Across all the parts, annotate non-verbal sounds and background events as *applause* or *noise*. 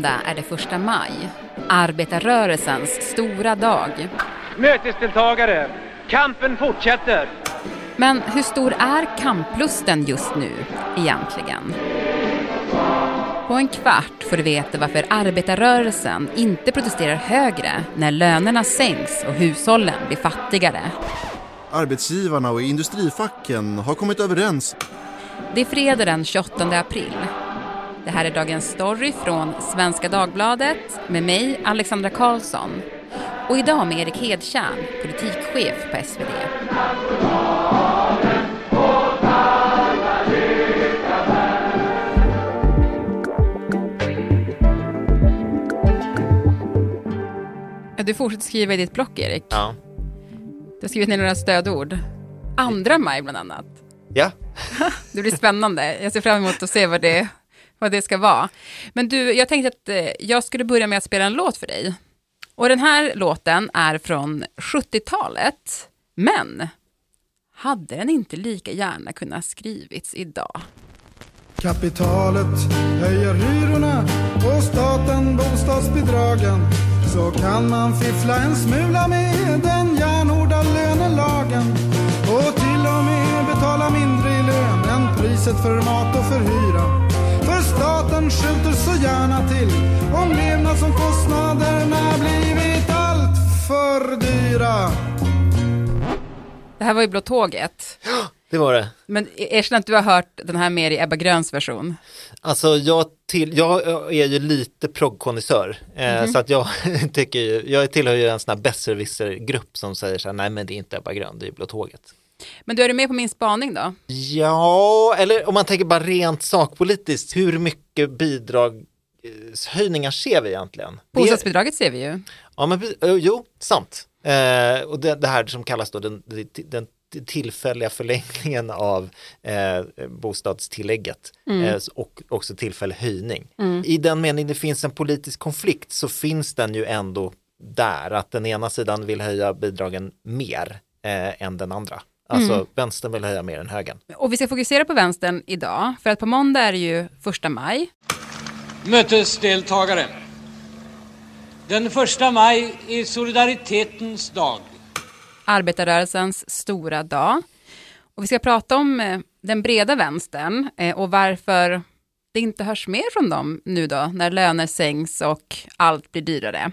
söndag är det första maj, arbetarrörelsens stora dag. Mötesdeltagare, kampen fortsätter. Men hur stor är kamplusten just nu egentligen? På en kvart får du veta varför arbetarrörelsen inte protesterar högre när lönerna sänks och hushållen blir fattigare. Arbetsgivarna och industrifacken har kommit överens. Det är fredag den 28 april. Det här är dagens story från Svenska Dagbladet med mig, Alexandra Karlsson. Och idag med Erik Hedtjärn, politikchef på SvD. Du fortsätter skriva i ditt block, Erik. Ja. Du har skrivit ner några stödord. Andra maj bland annat. Ja. *laughs* Det blir spännande. Jag ser fram emot att se vad det, vad det ska vara. Men du, jag tänkte att eh, jag skulle börja med att spela en låt för dig. Och den här låten är från 70-talet, men hade den inte lika gärna kunnat skrivits idag? Kapitalet höjer hyrorna och staten bostadsbidragen. Så kan man fiffla en smula med den järnhårda lönelagen. Och till och med betala mindre i lön än priset för mat och för hyra. För staten skjuter så gärna till om levnadsomkostnaderna blivit allt för dyra. Det här var ju Blå tåget. Det var det. Men erkänn att du har hört den här mer i Ebba Gröns version. Alltså jag, till, jag är ju lite proggkonnässör. Eh, så att jag *laughs* tycker ju, jag tillhör ju en sån här besserwisser-grupp som säger så här, nej men det är inte Ebba Grön, det är Blå tåget. Men du är du med på min spaning då? Ja, eller om man tänker bara rent sakpolitiskt, hur mycket bidragshöjningar ser vi egentligen? Bostadsbidraget ser vi ju. Ja, men eh, jo, sant. Eh, och det, det här som kallas då den, den tillfälliga förlängningen av eh, bostadstillägget eh, och också tillfällig höjning. I den mening det finns en politisk konflikt så finns den ju ändå där, att den ena sidan vill höja bidragen mer eh, än den andra. Alltså vänstern vill höja mer än högern. Och vi ska fokusera på vänstern idag, för att på måndag är det ju första maj. Mötesdeltagare. Den första maj är solidaritetens dag. arbetarrörelsens stora dag. Och vi ska prata om eh, den breda vänstern eh, och varför det inte hörs mer från dem nu då, när löner sänks och allt blir dyrare.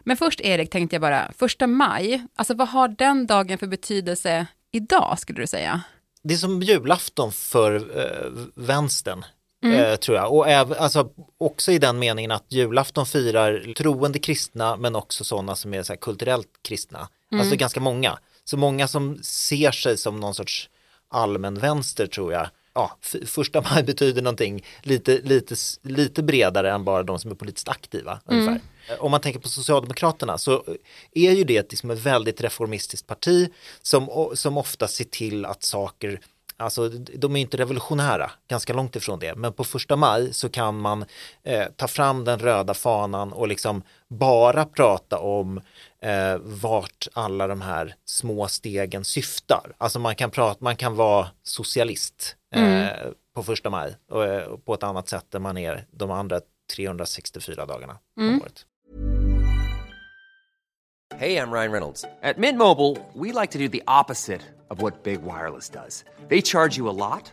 Men först Erik tänkte jag bara, första maj, alltså vad har den dagen för betydelse idag skulle du säga? det är som julafton för eh, vänstern. Eh, tror jag. Och även, alltså, också i den meningen att julafton firar troende kristna men också sådana som är så kulturellt kristna. Alltså ganska många. Så många som ser sig som någon sorts allmän vänster tror jag. Ja, första maj betyder någonting lite, lite, lite bredare än bara de som är politiskt aktiva. Ungefär. Eh, Om man tänker på Socialdemokraterna så är ju det liksom ett väldigt reformistiskt parti som, som ofta ser till att saker Alltså de är inte revolutionära, ganska långt ifrån det. Men på första maj så kan man eh, ta fram den röda fanan och liksom bara prata om eh, vart alla de här små stegen syftar. Alltså man kan, prata, man kan vara socialist eh, på första maj och, eh, och på ett annat sätt än man är de andra 364 dagarna om året. Hey, I'm Ryan Reynolds. At Mint Mobile, we like to do the opposite of what Big Wireless does. They charge you a lot,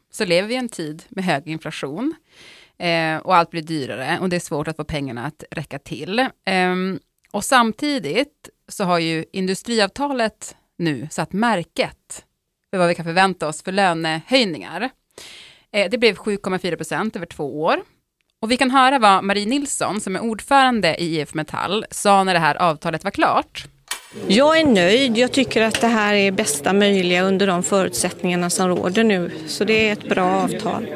så lever vi i en tid med hög inflation eh, och allt blir dyrare och det är svårt att få pengarna att räcka till. Eh, och samtidigt så har ju industriavtalet nu satt märket för vad vi kan förvänta oss för lönehöjningar. Eh, det blev 7,4 procent över två år. Och vi kan höra vad Marie Nilsson, som är ordförande i IF Metall, sa när det här avtalet var klart. Jag är nöjd. Jag tycker att det här är bästa möjliga under de förutsättningarna som råder nu. Så det är ett bra avtal.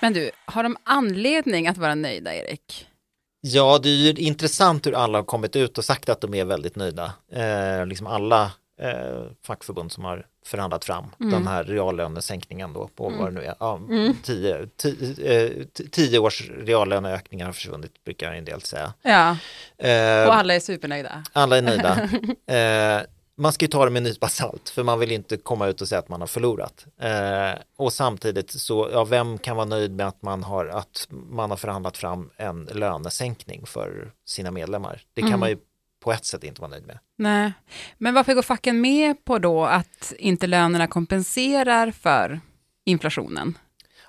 Men du, har de anledning att vara nöjda, Erik? Ja, det är ju intressant hur alla har kommit ut och sagt att de är väldigt nöjda. Eh, liksom alla eh, fackförbund som har förhandlat fram Mm. den här reallönesänkningen då på Mm. vad det nu är. Ja, Mm. tio, tio, eh, tio års reallöneökningar har försvunnit brukar en del säga. Ja, Eh, och alla är supernöjda. alla är nöjda. *laughs* eh, man ska ju ta det med en nypa salt för man vill inte komma ut och säga att man har förlorat. Eh, och samtidigt så, ja, vem kan vara nöjd med att man har, att man har förhandlat fram en lönesänkning för sina medlemmar? Det kan Mm. man ju på ett sätt inte vara nöjd med. Nej, men varför går facken med på då att inte lönerna kompenserar för inflationen?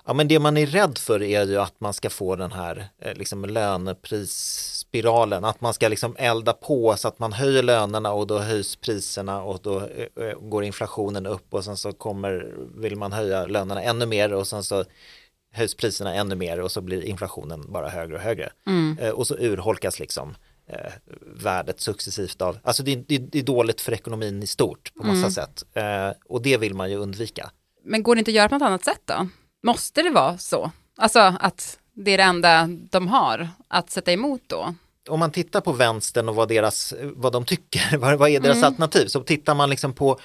Ja, men det man är rädd för är ju att man ska få den här eh, liksom löneprisspiralen, att man ska liksom elda på så att man höjer lönerna och då höjs priserna och då eh, eh, går inflationen upp och sen så kommer, vill man höja lönerna ännu mer och sen så höjs priserna ännu mer och så blir inflationen bara högre och högre. Mm. Eh, och så urholkas liksom eh, värdet successivt av, alltså det, det, det är dåligt för ekonomin i stort på massa Mm. sätt eh, och det vill man ju undvika. Men går det inte att göra på något annat sätt då? Måste det vara så? Alltså att det är det enda de har att sätta emot då? om man tittar på vänstern och vad, deras, vad de tycker, *laughs* vad, vad är deras Mm. alternativ, så tittar man liksom på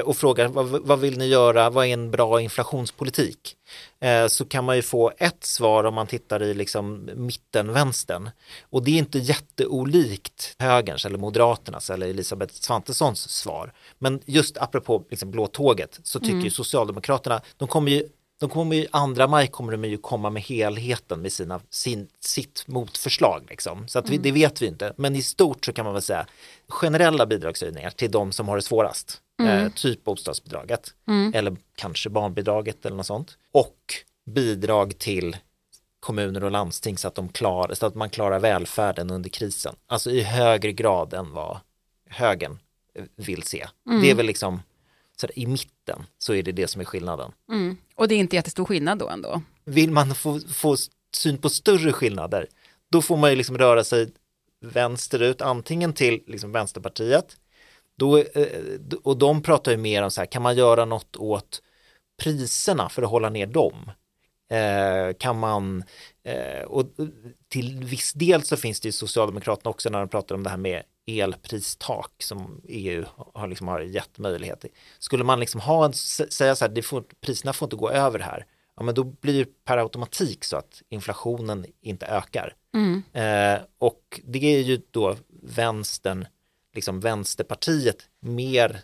och frågar vad, vad vill ni göra, vad är en bra inflationspolitik? Eh, så kan man ju få ett svar om man tittar i liksom mittenvänstern. Och det är inte jätteolikt högerns eller moderaternas eller Elisabeth Svantessons svar. Men just apropå liksom blå tåget så tycker Mm. ju Socialdemokraterna, de kommer ju de kommer ju, andra maj kommer de ju komma med helheten med sina, sin, sitt motförslag. Liksom. Så att vi, Mm. det vet vi inte. Men i stort så kan man väl säga generella bidragshöjningar till de som har det svårast. Mm. Eh, typ bostadsbidraget Mm. eller kanske barnbidraget eller något sånt. Och bidrag till kommuner och landsting så att, de klar, så att man klarar välfärden under krisen. Alltså i högre grad än vad högern eh, vill se. Mm. Det är väl liksom så i mitten så är det det som är skillnaden. Mm. Och det är inte jättestor skillnad då ändå? Vill man få, få syn på större skillnader då får man ju liksom röra sig vänsterut antingen till liksom Vänsterpartiet då, eh, och de pratar ju mer om så här kan man göra något åt priserna för att hålla ner dem eh, kan man eh, och till viss del så finns det ju Socialdemokraterna också när de pratar om det här med elpristak som EU har, liksom har gett möjlighet till. Skulle man liksom ha en, säga så här, det får, priserna får inte gå över här, ja men då blir det per automatik så att inflationen inte ökar. Mm. Eh, och det är ju då vänstern, liksom vänsterpartiet mer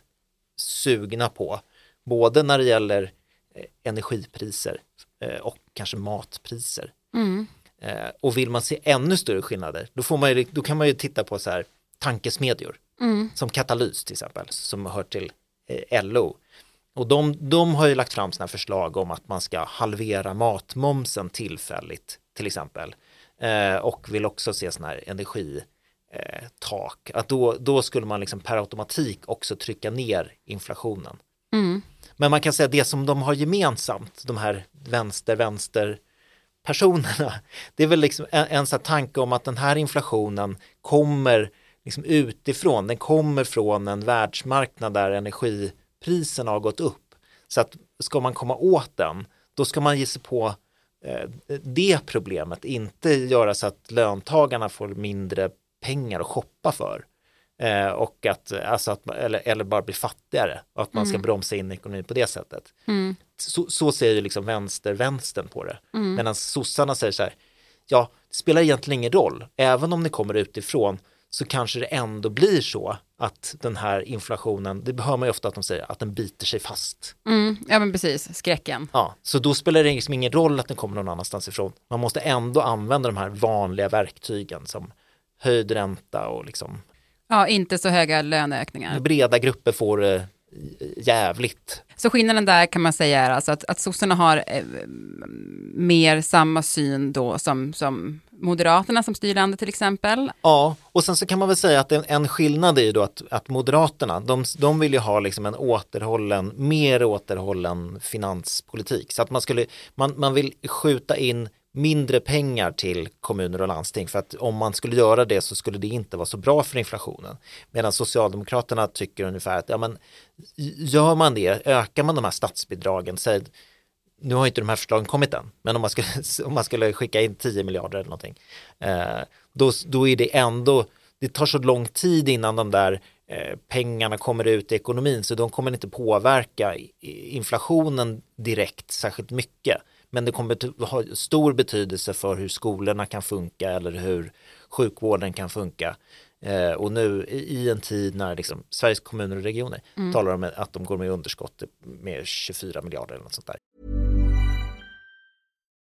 sugna på, både när det gäller eh, energipriser eh, och kanske matpriser. Mm. Eh, och vill man se ännu större skillnader, då, får man ju, då kan man ju titta på så här tankesmedjor, Mm. som Katalys till exempel, som hör till LO. Och de, de har ju lagt fram sina förslag om att man ska halvera matmomsen tillfälligt, till exempel. Eh, och vill också se sådana här energitak. Eh, tak. att då, då skulle man liksom per automatik också trycka ner inflationen. Mm. Men man kan säga det som de har gemensamt, de här vänster-vänster personerna, *laughs* det är väl liksom en, en sån tanke om att den här inflationen kommer liksom utifrån, den kommer från en världsmarknad där energipriserna har gått upp. Så att ska man komma åt den, då ska man ge sig på eh, det problemet, inte göra så att löntagarna får mindre pengar att shoppa för. Eh, och att, alltså att, eller, eller bara bli fattigare och att man ska Mm. bromsa in ekonomin på det sättet. Mm. Så, så ser ju liksom vänster-vänstern på det. Mm. Medan sossarna säger så här, ja, det spelar egentligen ingen roll, även om ni kommer utifrån så kanske det ändå blir så att den här inflationen, det hör man ju ofta att de säger, att den biter sig fast. Mm. Ja men precis, skräcken. Ja, så då spelar det liksom ingen roll att den kommer någon annanstans ifrån. Man måste ändå använda de här vanliga verktygen som höjd ränta och liksom Ja, inte så höga löneökningar. breda grupper får det jävligt. Så skillnaden där kan man säga är alltså att, att sossarna har eh, mer samma syn då som, som Moderaterna som styr landet till exempel. Ja, och sen så kan man väl säga att en, en skillnad är ju då att, att Moderaterna, de, de vill ju ha liksom en återhållen, mer återhållen finanspolitik. Så att man skulle, man, man vill skjuta in mindre pengar till kommuner och landsting för att om man skulle göra det så skulle det inte vara så bra för inflationen. Medan Socialdemokraterna tycker ungefär att ja, men, gör man det, ökar man de här statsbidragen, säg nu har inte de här förslagen kommit än, men om man skulle, *laughs* om man skulle skicka in 10 miljarder eller någonting, eh, då, då är det ändå, det tar så lång tid innan de där eh, pengarna kommer ut i ekonomin, så de kommer inte påverka inflationen direkt särskilt mycket. Men det kommer att ha stor betydelse för hur skolorna kan funka eller hur sjukvården kan funka. Eh, och nu i en tid när liksom, Sveriges kommuner och regioner mm. talar om att de går med underskott med 24 miljarder eller något sånt där.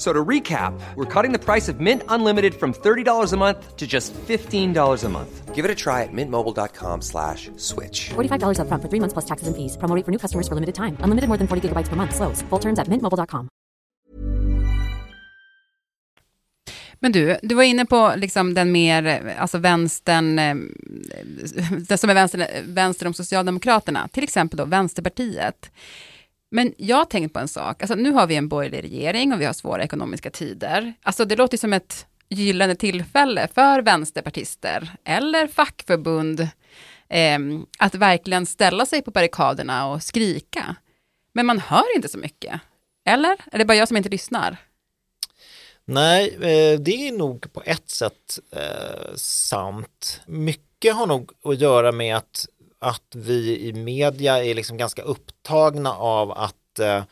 So to recap, we're cutting the price of Mint Unlimited from $30 a month to just $15 a month. Give it a try at mintmobile.com slash switch. $45 up front for three months plus taxes and fees. Promo for new customers for limited time. Unlimited more than 40 gigabytes per month. Slows. Full terms at mintmobile.com. Men du, du var inne på liksom den mer, alltså vänstern, eh, det som är vänster, vänster om Socialdemokraterna, till exempel då Vänsterpartiet. Men jag har tänkt på en sak, alltså nu har vi en borgerlig regering och vi har svåra ekonomiska tider. Alltså det låter som ett gyllene tillfälle för vänsterpartister eller fackförbund eh, att verkligen ställa sig på barrikaderna och skrika. Men man hör inte så mycket. Eller? Är det bara jag som inte lyssnar? Nej, eh, det är nog på ett sätt eh, sant. Mycket har nog att göra med att att vi i media är liksom ganska upptagna av att eh,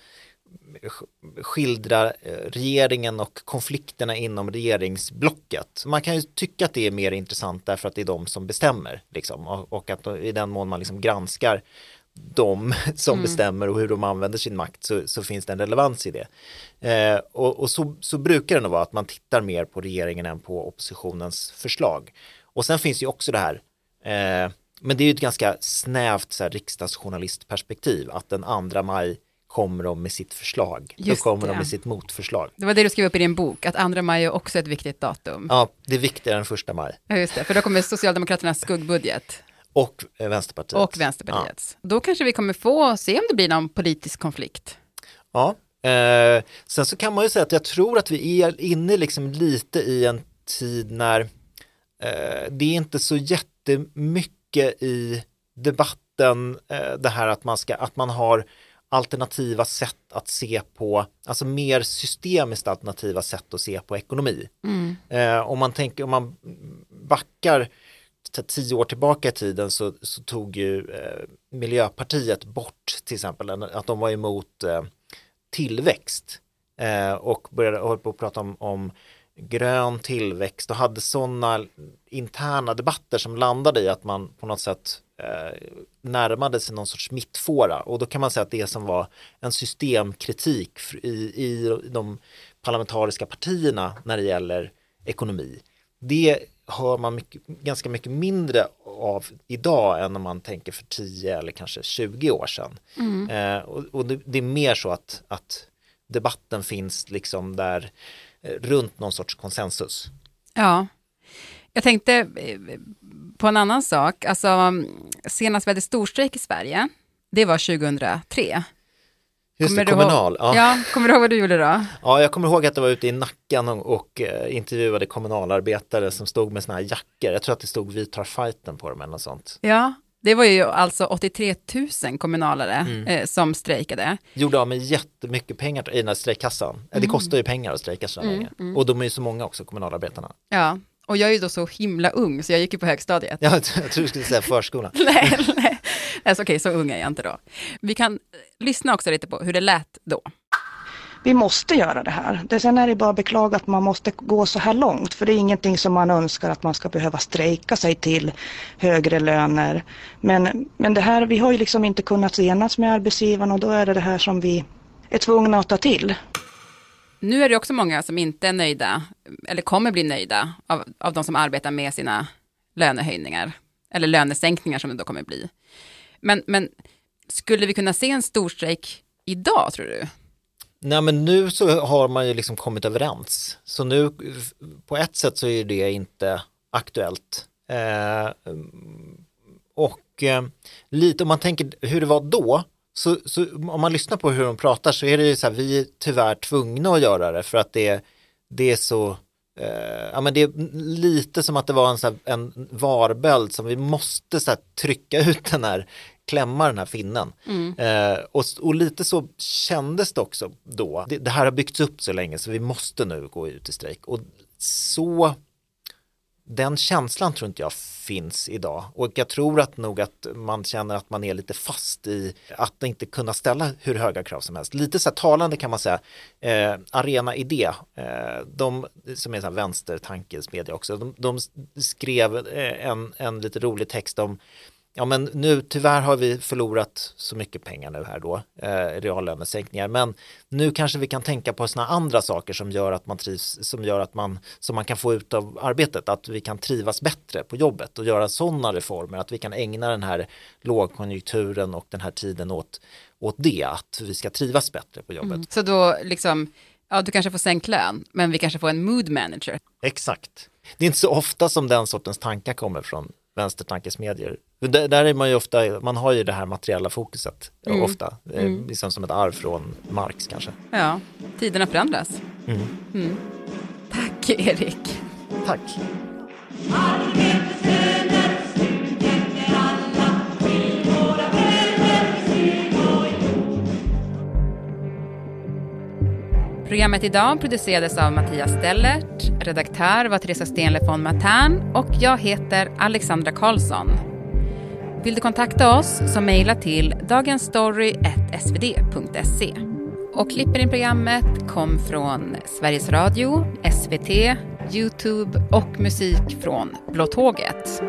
skildra eh, regeringen och konflikterna inom regeringsblocket. Man kan ju tycka att det är mer intressant därför att det är de som bestämmer liksom, och, och att i den mån man liksom granskar de *laughs* som mm. bestämmer och hur de använder sin makt så, så finns det en relevans i det. Eh, och, och så, så, brukar det nog vara att man tittar mer på regeringen än på oppositionens förslag. Och sen finns ju också det här eh, men det är ju ett ganska snävt så här, riksdagsjournalistperspektiv att den andra maj kommer de med sitt förslag. Just Då kommer det. de med sitt motförslag. Det var det du skrev upp i din bok, att andra maj är också ett viktigt datum. Ja, det är viktigare än första maj. Ja, just det, för då kommer Socialdemokraternas skuggbudget. Och eh, Vänsterpartiet. Och Vänsterpartiets. Ja. Då kanske vi kommer få se om det blir någon politisk konflikt. Ja, eh, sen så kan man ju säga att jag tror att vi är inne liksom lite i en tid när eh, det är inte så jättemycket mycket i debatten eh, det här att man, ska, att man har alternativa sätt att se på, alltså mer systemiskt alternativa sätt att se på ekonomi. Mm. Eh, om man tänker, om man backar tio år tillbaka i tiden så, så tog ju eh, Miljöpartiet bort till exempel att de var emot eh, tillväxt eh, och började hålla på att prata om, om grön tillväxt och hade sådana interna debatter som landade i att man på något sätt eh, närmade sig någon sorts mittfåra och då kan man säga att det som var en systemkritik i, i de parlamentariska partierna när det gäller ekonomi det hör man mycket, ganska mycket mindre av idag än om man tänker för 10 eller kanske 20 år sedan. Mm. Eh, och, och det, det, är mer så att, att debatten finns liksom där runt någon sorts konsensus. Ja, jag tänkte eh, på en annan sak. Alltså, senast vi hade storstrejk i Sverige, det var 2003. Just kommer det, kommunal. Ja. ja. kommer du ihåg vad du gjorde då? Ja, jag kommer ihåg att jag var ute i Nackan och, och eh, intervjuade kommunalarbetare som stod med sådana här jackor. Jag tror att det stod vi tar fighten på dem eller något sånt. Ja, det var ju alltså 83 000 kommunalare mm. eh, som strejkade. Gjorde av med jättemycket pengar i den här strejkkassan. Mm. Det kostar ju pengar att strejka så mm, länge. Mm. Och de är ju så många också, kommunalarbetarna. Ja, och jag är ju då så himla ung, så jag gick ju på högstadiet. Ja, *laughs* jag tror du skulle säga förskolan. *laughs* nej, nej. Alltså, okej, okay, så ung är jag inte då. Vi kan lyssna också lite på hur det lät då vi måste göra det här. Det, sen är det bara att beklaga att man måste gå så här långt för det är ingenting som man önskar att man ska behöva strejka sig till högre löner. Men, men det här, vi har ju liksom inte kunnat enas med arbetsgivarna och då är det det här som vi är tvungna att ta till. Nu är det också många som inte är nöjda, eller kommer bli nöjda, av, av de som arbetar med sina lönehöjningar, eller lönesänkningar som det då kommer bli. Men, men skulle vi kunna se en storstrejk idag, tror du? Nej men nu så har man ju liksom kommit överens. Så nu på ett sätt så är det inte aktuellt. Eh, och eh, lite om man tänker hur det var då så, så om man lyssnar på hur de pratar så är det ju så här, vi är tyvärr tvungna att göra det för att det, det är så, eh, ja men det är lite som att det var en, så här, en varböld som vi måste så här, trycka *laughs* ut den här, klämma den här finnen. Mm. Eh, och, och lite så kändes det också då. Det, det här har byggts upp så länge så vi måste nu gå ut i strejk. Och så den känslan tror inte jag finns idag och jag tror att nog att man känner att man är lite fast i att inte kunna ställa hur höga krav som helst. Lite så här talande kan man säga, eh, Arena Idé, eh, de som är så här vänstertankesmedja också, de, de skrev eh, en, en lite rolig text om ja men nu tyvärr har vi förlorat så mycket pengar nu här då, eh, reallönesänkningar, men nu kanske vi kan tänka på sådana andra saker som gör att man trivs, som gör att man, som man kan få ut av arbetet, att vi kan trivas bättre på jobbet och göra sådana reformer, att vi kan ägna den här lågkonjunkturen och den här tiden åt, åt det, att vi ska trivas bättre på jobbet. Mm. Så då liksom, ja du kanske får sänkt lön, men vi kanske får en mood manager. Exakt. Det är inte så ofta som den sortens tankar kommer från vänstertankesmedier. Där, där är man ju ofta, man har ju det här materiella fokuset Mm. ofta, eh, Mm. liksom som ett arv från Marx kanske. Ja, tiderna förändras. Mm. Mm. Tack Erik. Tack. Programmet idag producerades av Mattias Stellert, redaktör var Teresa Stenle von Matern och jag heter Alexandra Karlsson. Vill du kontakta oss så mejla till dagensstory.svd.se. Och klippen i programmet kom från Sveriges Radio, SVT, Youtube och musik från Blå Tåget.